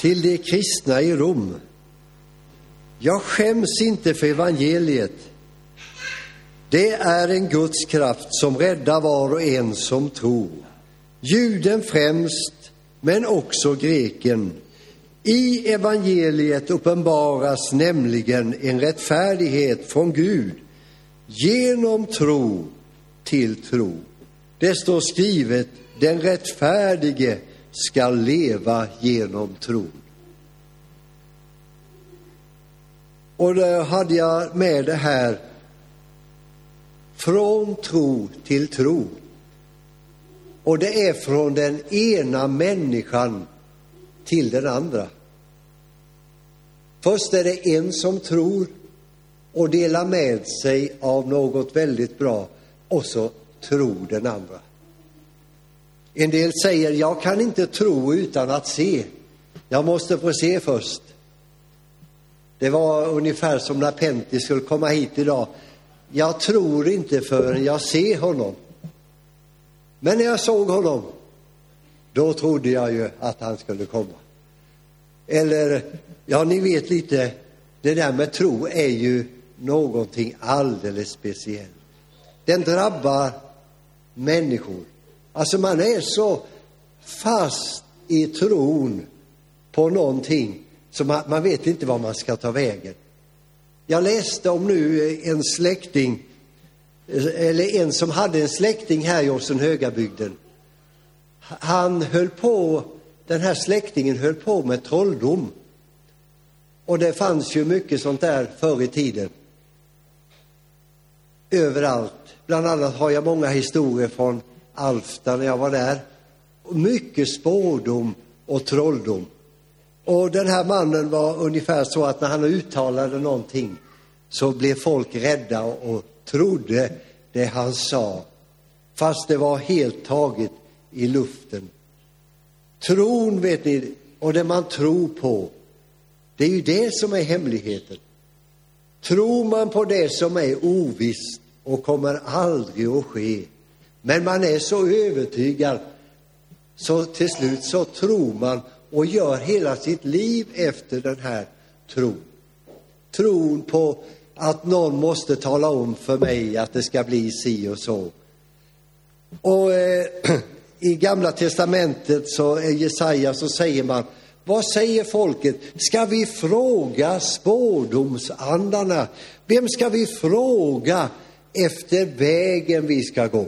till de kristna i Rom. Jag skäms inte för evangeliet. Det är en Guds kraft som räddar var och en som tror. Juden främst, men också greken. I evangeliet uppenbaras nämligen en rättfärdighet från Gud genom tro till tro. Det står skrivet, den rättfärdige ska leva genom tron. Och då hade jag med det här från tro till tro. Och det är från den ena människan till den andra. Först är det en som tror och delar med sig av något väldigt bra och så tror den andra. En del säger, jag kan inte tro utan att se. Jag måste få se först. Det var ungefär som när Pentti skulle komma hit idag. Jag tror inte förrän jag ser honom. Men när jag såg honom, då trodde jag ju att han skulle komma. Eller, ja, ni vet lite, det där med tro är ju någonting alldeles speciellt. Den drabbar människor. Alltså man är så fast i tron på någonting så man, man vet inte var man ska ta vägen. Jag läste om nu en släkting, eller en som hade en släkting här i Åsenhögabygden. Han höll på, den här släktingen höll på med trolldom. Och det fanns ju mycket sånt där förr i tiden. Överallt. Bland annat har jag många historier från Alfta när jag var där. Mycket spådom och trolldom. Och den här mannen var ungefär så att när han uttalade någonting så blev folk rädda och trodde det han sa, fast det var helt taget i luften. Tron, vet ni, och det man tror på, det är ju det som är hemligheten. Tror man på det som är ovisst och kommer aldrig att ske, men man är så övertygad så till slut så tror man och gör hela sitt liv efter den här tron. Tron på att någon måste tala om för mig att det ska bli si och så. Och eh, i Gamla testamentet, så i Jesaja, så säger man vad säger folket? Ska vi fråga spårdomsandarna? Vem ska vi fråga efter vägen vi ska gå?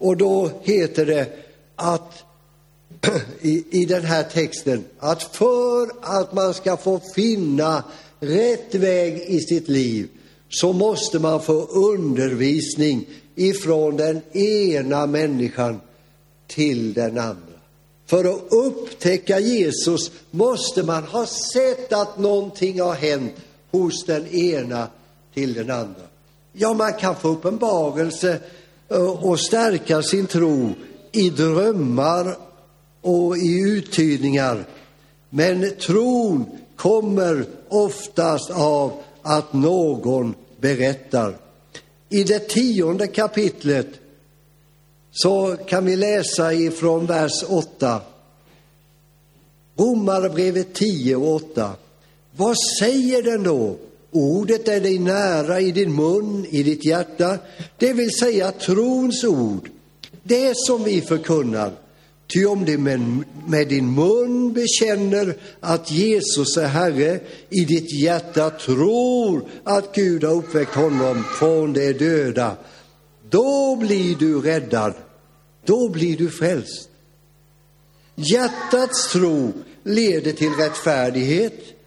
Och då heter det att i, i den här texten att för att man ska få finna rätt väg i sitt liv så måste man få undervisning ifrån den ena människan till den andra. För att upptäcka Jesus måste man ha sett att någonting har hänt hos den ena till den andra. Ja, man kan få uppenbarelse Eh, och stärka sin tro i drömmar och i uttydningar. Men tron kommer oftast av att någon berättar. I det tionde kapitlet så kan vi läsa ifrån vers 8. Romarbrevet 10 och 8. Vad säger den då? Ordet är dig nära i din mun, i ditt hjärta, det vill säga trons ord, det som vi förkunnar. Ty om du med, med, din mun bekänner att Jesus är Herre, i ditt hjärta tror att Gud har uppväckt honom från de döda, då blir du räddad, då blir du frälst. Hjärtats tro leder till rättfärdighet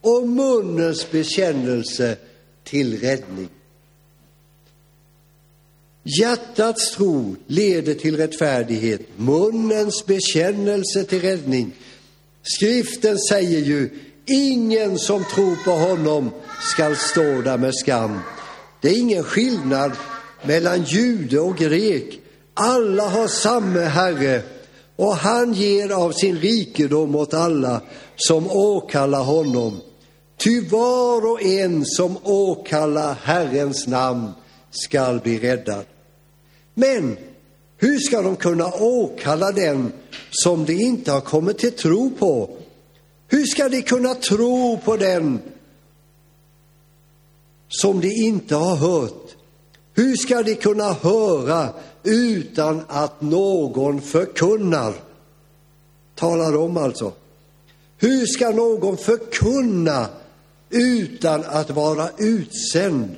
och munnens bekännelse till räddning. Hjärtats tro leder till rättfärdighet, munnens bekännelse till räddning. Skriften säger ju, ingen som tror på honom skall stå där med skam. Det är ingen skillnad mellan jude och grek. Alla har samma Herre och han ger av sin rikedom åt alla som åkallar honom. Ty var och en som åkallar Herrens namn skall bli räddad. Men hur ska de kunna åkalla den som de inte har kommit till tro på? Hur ska de kunna tro på den som de inte har hört? Hur ska de kunna höra utan att någon förkunnar? Talar om alltså. Hur ska någon förkunna utan att vara utsänd?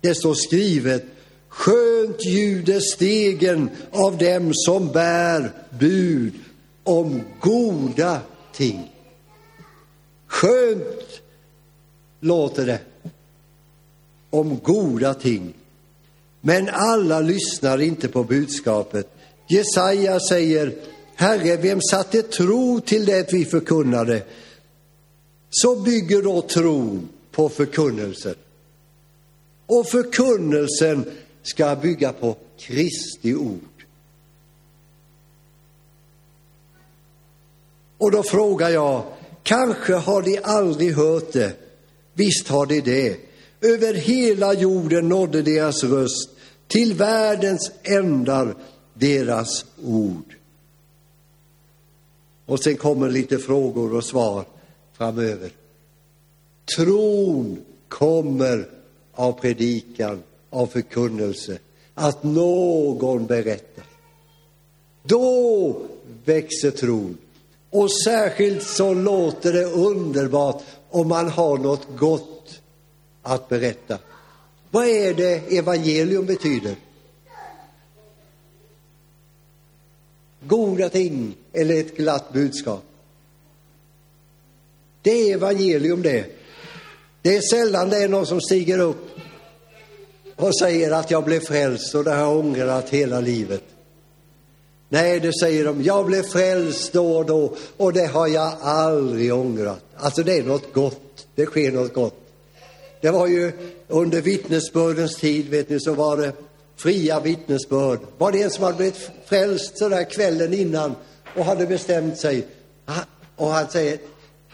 Det står skrivet, skönt ljuder stegen av dem som bär bud om goda ting. Skönt låter det om goda ting. Men alla lyssnar inte på budskapet. Jesaja säger, Herre, vem satte tro till det vi förkunnade? Så bygger då tron på förkunnelsen. Och förkunnelsen ska bygga på Kristi ord. Och då frågar jag, kanske har de aldrig hört det? Visst har de det. Över hela jorden nådde deras röst, till världens ändar deras ord. Och sen kommer lite frågor och svar framöver. Tron kommer av predikan, av förkunnelse, att någon berättar. Då växer tron. Och särskilt så låter det underbart om man har något gott att berätta. Vad är det evangelium betyder? Goda ting eller ett glatt budskap. Det är evangelium det. Det är sällan det är någon som stiger upp och säger att jag blev frälst och det har jag ångrat hela livet. Nej, det säger de, jag blev frälst då och då och det har jag aldrig ångrat. Alltså det är något gott, det sker något gott. Det var ju under vittnesbördens tid, vet ni, så var det fria vittnesbörd. Var det en som hade blivit frälst så där kvällen innan och hade bestämt sig och han säger,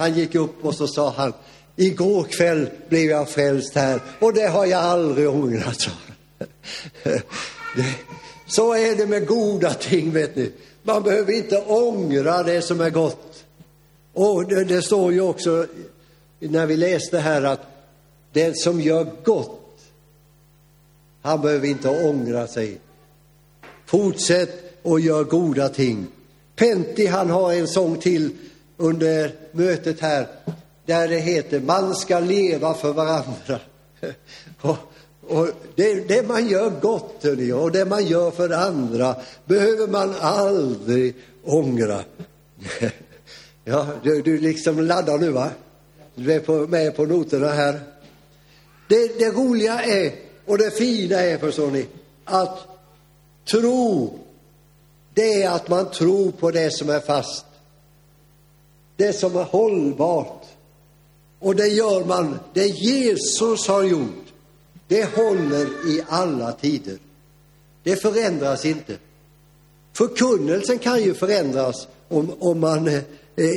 han gick upp och så sa han, igår kväll blev jag frälst här och det har jag aldrig ångrat, Så är det med goda ting, vet ni. Man behöver inte ångra det som är gott. Och det, det står ju också när vi läste här att den som gör gott, han behöver inte ångra sig. Fortsätt och gör goda ting. Pentti, han har en sång till under mötet här, där det heter man ska leva för varandra. och, och det, det, man gör gott, hörni, och det man gör för andra behöver man aldrig ångra. ja, du, du liksom laddar nu, va? Du är på, med på noterna här. Det, det roliga är, och det fina är, förstår ni, att tro, det är att man tror på det som är fast. Det som är hållbart. Och det gör man, det Jesus har gjort, det håller i alla tider. Det förändras inte. Förkunnelsen kan ju förändras om, om man eh,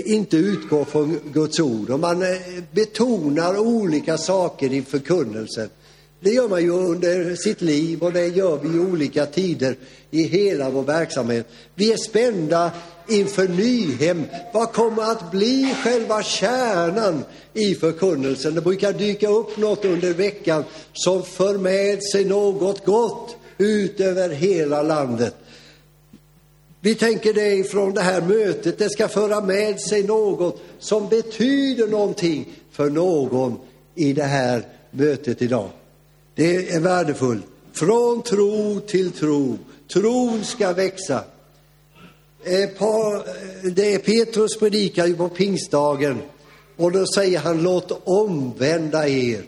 inte utgår från Guds ord. Om man eh, betonar olika saker i förkunnelsen. Det gör man ju under sitt liv och det gör vi i olika tider i hela vår verksamhet. Vi är spända inför Nyhem. Vad kommer att bli själva kärnan i förkunnelsen? Det brukar dyka upp något under veckan som för med sig något gott ut över hela landet. Vi tänker det ifrån det här mötet, det ska föra med sig något som betyder någonting för någon i det här mötet idag. Det är värdefullt. Från tro till tro. Tron ska växa. Eh, eh, det är Petrus predikar ju på pingstdagen och då säger han låt omvända er.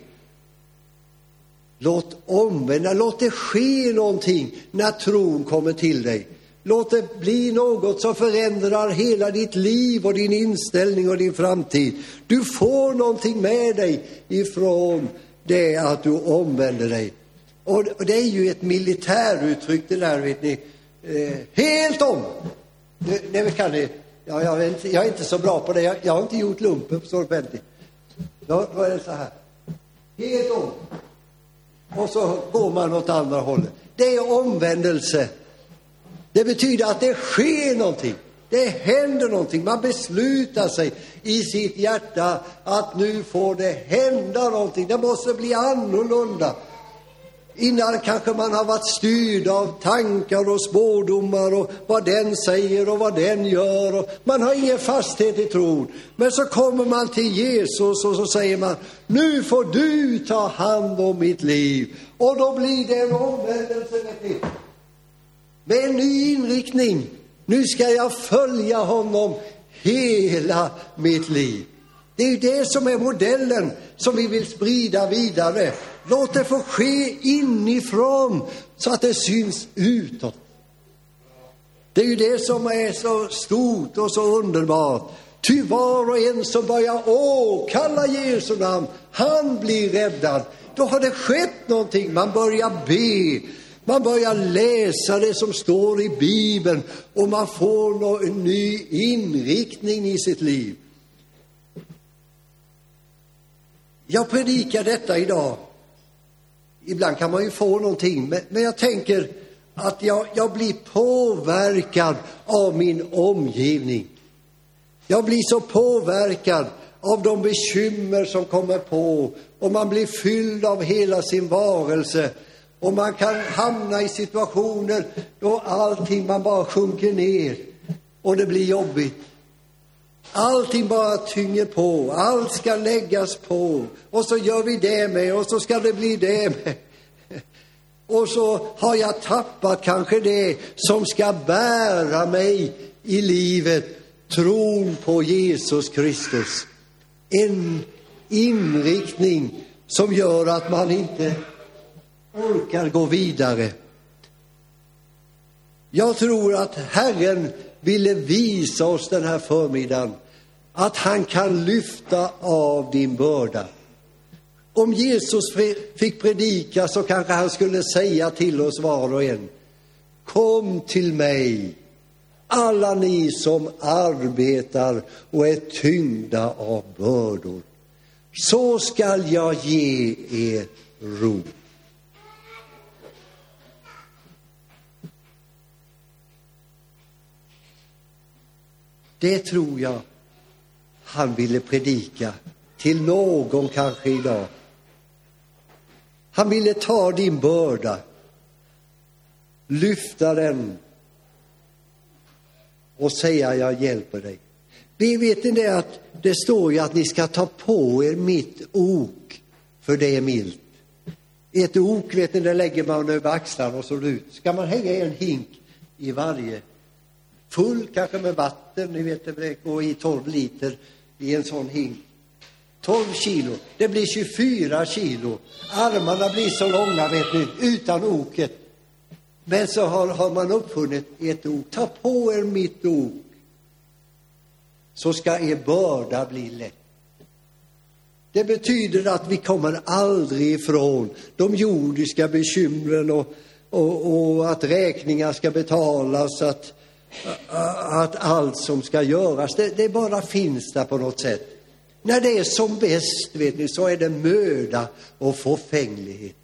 Låt omvända, låt det ske någonting när tron kommer till dig. Låt det bli något som förändrar hela ditt liv och din inställning och din framtid. Du får någonting med dig ifrån det är att du omvänder dig. Och det är ju ett militäruttryck det där, vet ni. Eh, helt om! Det, det kan det. Ja, jag, är inte, jag är inte så bra på det. Jag, jag har inte gjort lumpen, förstår du, Pentti. Då, då är det så här. Helt om. Och så går man åt andra hållet. Det är omvändelse. Det betyder att det sker någonting. Det händer någonting. Man beslutar sig i sitt hjärta att nu får det hända någonting. Det måste bli annorlunda. Innan kanske man har varit styrd av tankar och spådomar och vad den säger och vad den gör. Och man har ingen fasthet i tron. Men så kommer man till Jesus och så säger man, nu får du ta hand om mitt liv. Och då blir det en omvändelse med en ny inriktning. Nu ska jag följa honom hela mitt liv. Det är ju det som är modellen som vi vill sprida vidare. Låt det få ske inifrån så att det syns utåt. Det är ju det som är så stort och så underbart. Ty var och en som börjar åkalla Jesu namn, han blir räddad. Då har det skett någonting. Man börjar be, man börjar läsa det som står i Bibeln och man får en ny inriktning i sitt liv. Jag predikar detta idag. Ibland kan man ju få någonting, men, jag tänker att jag, jag blir påverkad av min omgivning. Jag blir så påverkad av de bekymmer som kommer på och man blir fylld av hela sin varelse. Och man kan hamna i situationer då allting, man bara sjunker ner och det blir jobbigt. Allting bara tynger på, allt ska läggas på och så gör vi det med och så ska det bli det med. Och så har jag tappat kanske det som ska bära mig i livet, tron på Jesus Kristus. En inriktning som gör att man inte orkar gå vidare. Jag tror att Herren ville visa oss den här förmiddagen att han kan lyfta av din börda. Om Jesus fick predika så kanske han skulle säga till oss var och en. Kom till mig, alla ni som arbetar och är tyngda av bördor. Så skall jag ge er ro. Det tror jag han ville predika till någon kanske idag. Han ville ta din börda, lyfta den och säga jag hjälper dig. Vi vet inte att det står ju att ni ska ta på er mitt ok, för det är milt. Ett ok, vet ni, det lägger man över axlarna och så ut. Ska man hänga en hink i varje, full kanske med vatten, ni vet det går i 12 liter, i en sån hink. 12 kilo. Det blir 24 kilo. Armarna blir så långa, vet ni, utan oket. Men så har, har man uppfunnit ett ok. Ta på er mitt ok, så ska er börda bli lätt. Det betyder att vi kommer aldrig ifrån de jordiska bekymren och, och, och att räkningar ska betalas, att att allt som ska göras, det, det, bara finns där på något sätt. När det är som bäst, vet ni, så är det möda och förfänglighet.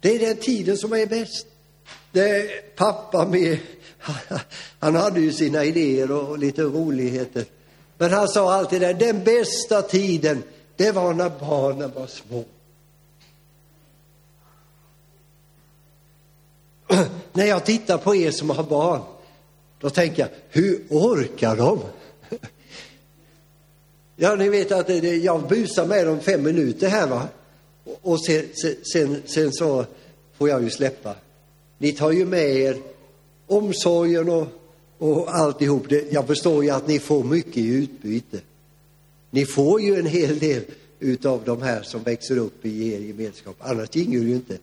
Det är den tiden som är bäst. Det, pappa med, han hade ju sina idéer och lite roligheter. Men han sa alltid det, den bästa tiden, det var när barnen var små. när jag tittar på er som har barn, då tänker jag, hur orkar de? ja, ni vet att jag busar med dem fem minuter här va. Och sen, sen, sen så får jag ju släppa. Ni tar ju med er omsorgen och, och alltihop. Jag förstår ju att ni får mycket i utbyte. Ni får ju en hel del utav de här som växer upp i er gemenskap. Annars ginge det ju inte.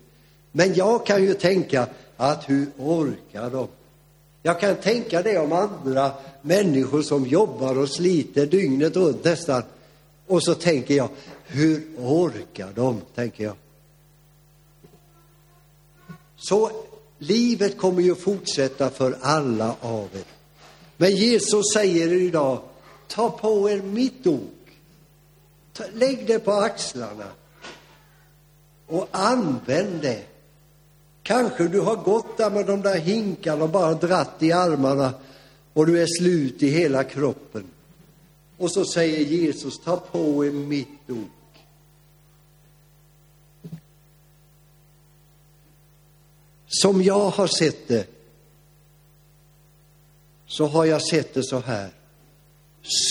Men jag kan ju tänka att hur orkar de? Jag kan tänka det om andra människor som jobbar och sliter dygnet runt nästan. Och så tänker jag, hur orkar de? tänker jag. Så livet kommer ju fortsätta för alla av er. Men Jesus säger idag, ta på er mitt ok. Lägg det på axlarna och använd det Kanske du har gått där med de där hinkarna och bara dratt i armarna och du är slut i hela kroppen. Och så säger Jesus, ta på er mitt ok. Som jag har sett det, så har jag sett det så här.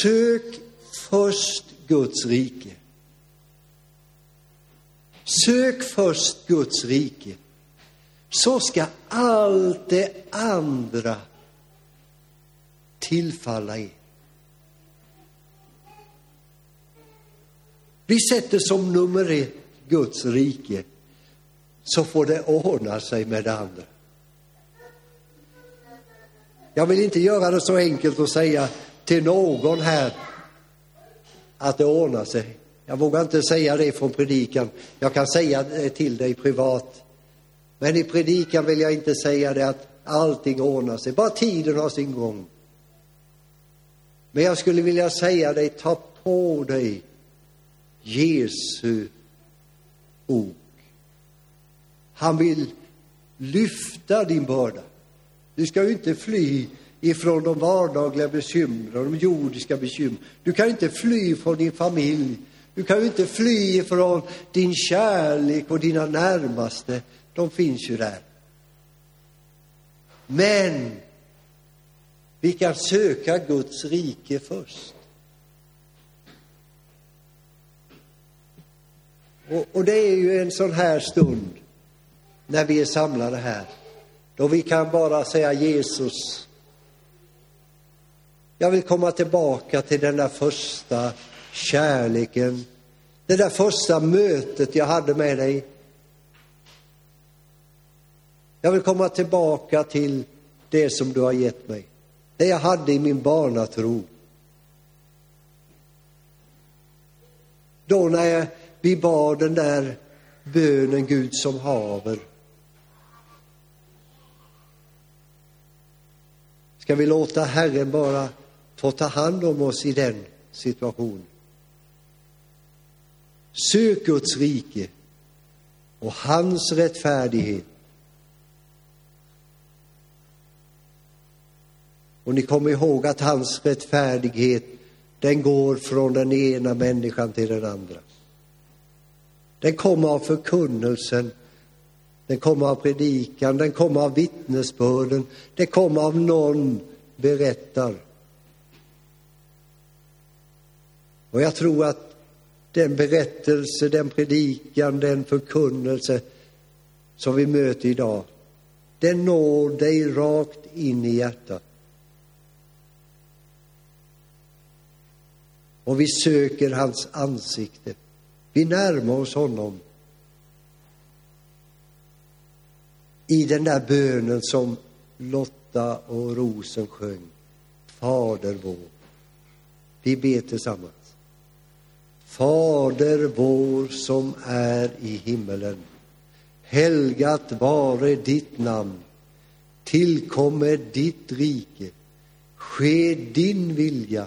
Sök först Guds rike. Sök först Guds rike, så ska allt det andra tillfalla er. Vi sätter som nummer ett Guds rike, så får det ordna sig med det andra. Jag vill inte göra det så enkelt att säga till någon här att det ordnar sig. Jag vågar inte säga det från predikan. Jag kan säga det till dig privat. Men i predikan vill jag inte säga det att allting ordnar sig. Bara tiden har sin gång. Men jag skulle vilja säga dig, ta på dig Jesu ok. Han vill lyfta din börda. Du ska ju inte fly ifrån de vardagliga bekymren, de jordiska bekymren. Du kan inte fly från din familj. Du kan ju inte fly ifrån din kärlek och dina närmaste. De finns ju där. Men vi kan söka Guds rike först. Och, och, det är ju en sån här stund när vi är samlade här, då vi kan bara säga Jesus, jag vill komma tillbaka till den där första kärleken, det där första mötet jag hade med dig. Jag vill komma tillbaka till det som du har gett mig, det jag hade i min barnatro. Då när vi bad den där bönen Gud som haver. Ska vi låta Herren bara få ta hand om oss i den situationen? Sök Guds rike och hans rättfärdighet. Och ni kommer ihåg att hans rättfärdighet, den går från den ena människan till den andra. Den kommer av förkunnelsen, den kommer av predikan, den kommer av vittnesbörden, den kommer av någon berättar. Och jag tror att den berättelse, den predikan, den förkunnelse som vi möter idag, den når dig rakt in i hjärtat. Och vi söker hans ansikte. Vi närmar oss honom i den där bönen som Lotta och Rosen sjöng. Fader vår. Vi ber tillsammans. Fader vår som är i himmelen. Helgat vare ditt namn. Tillkommer ditt rike. Ske din vilja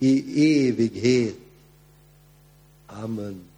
i evighet. Amen.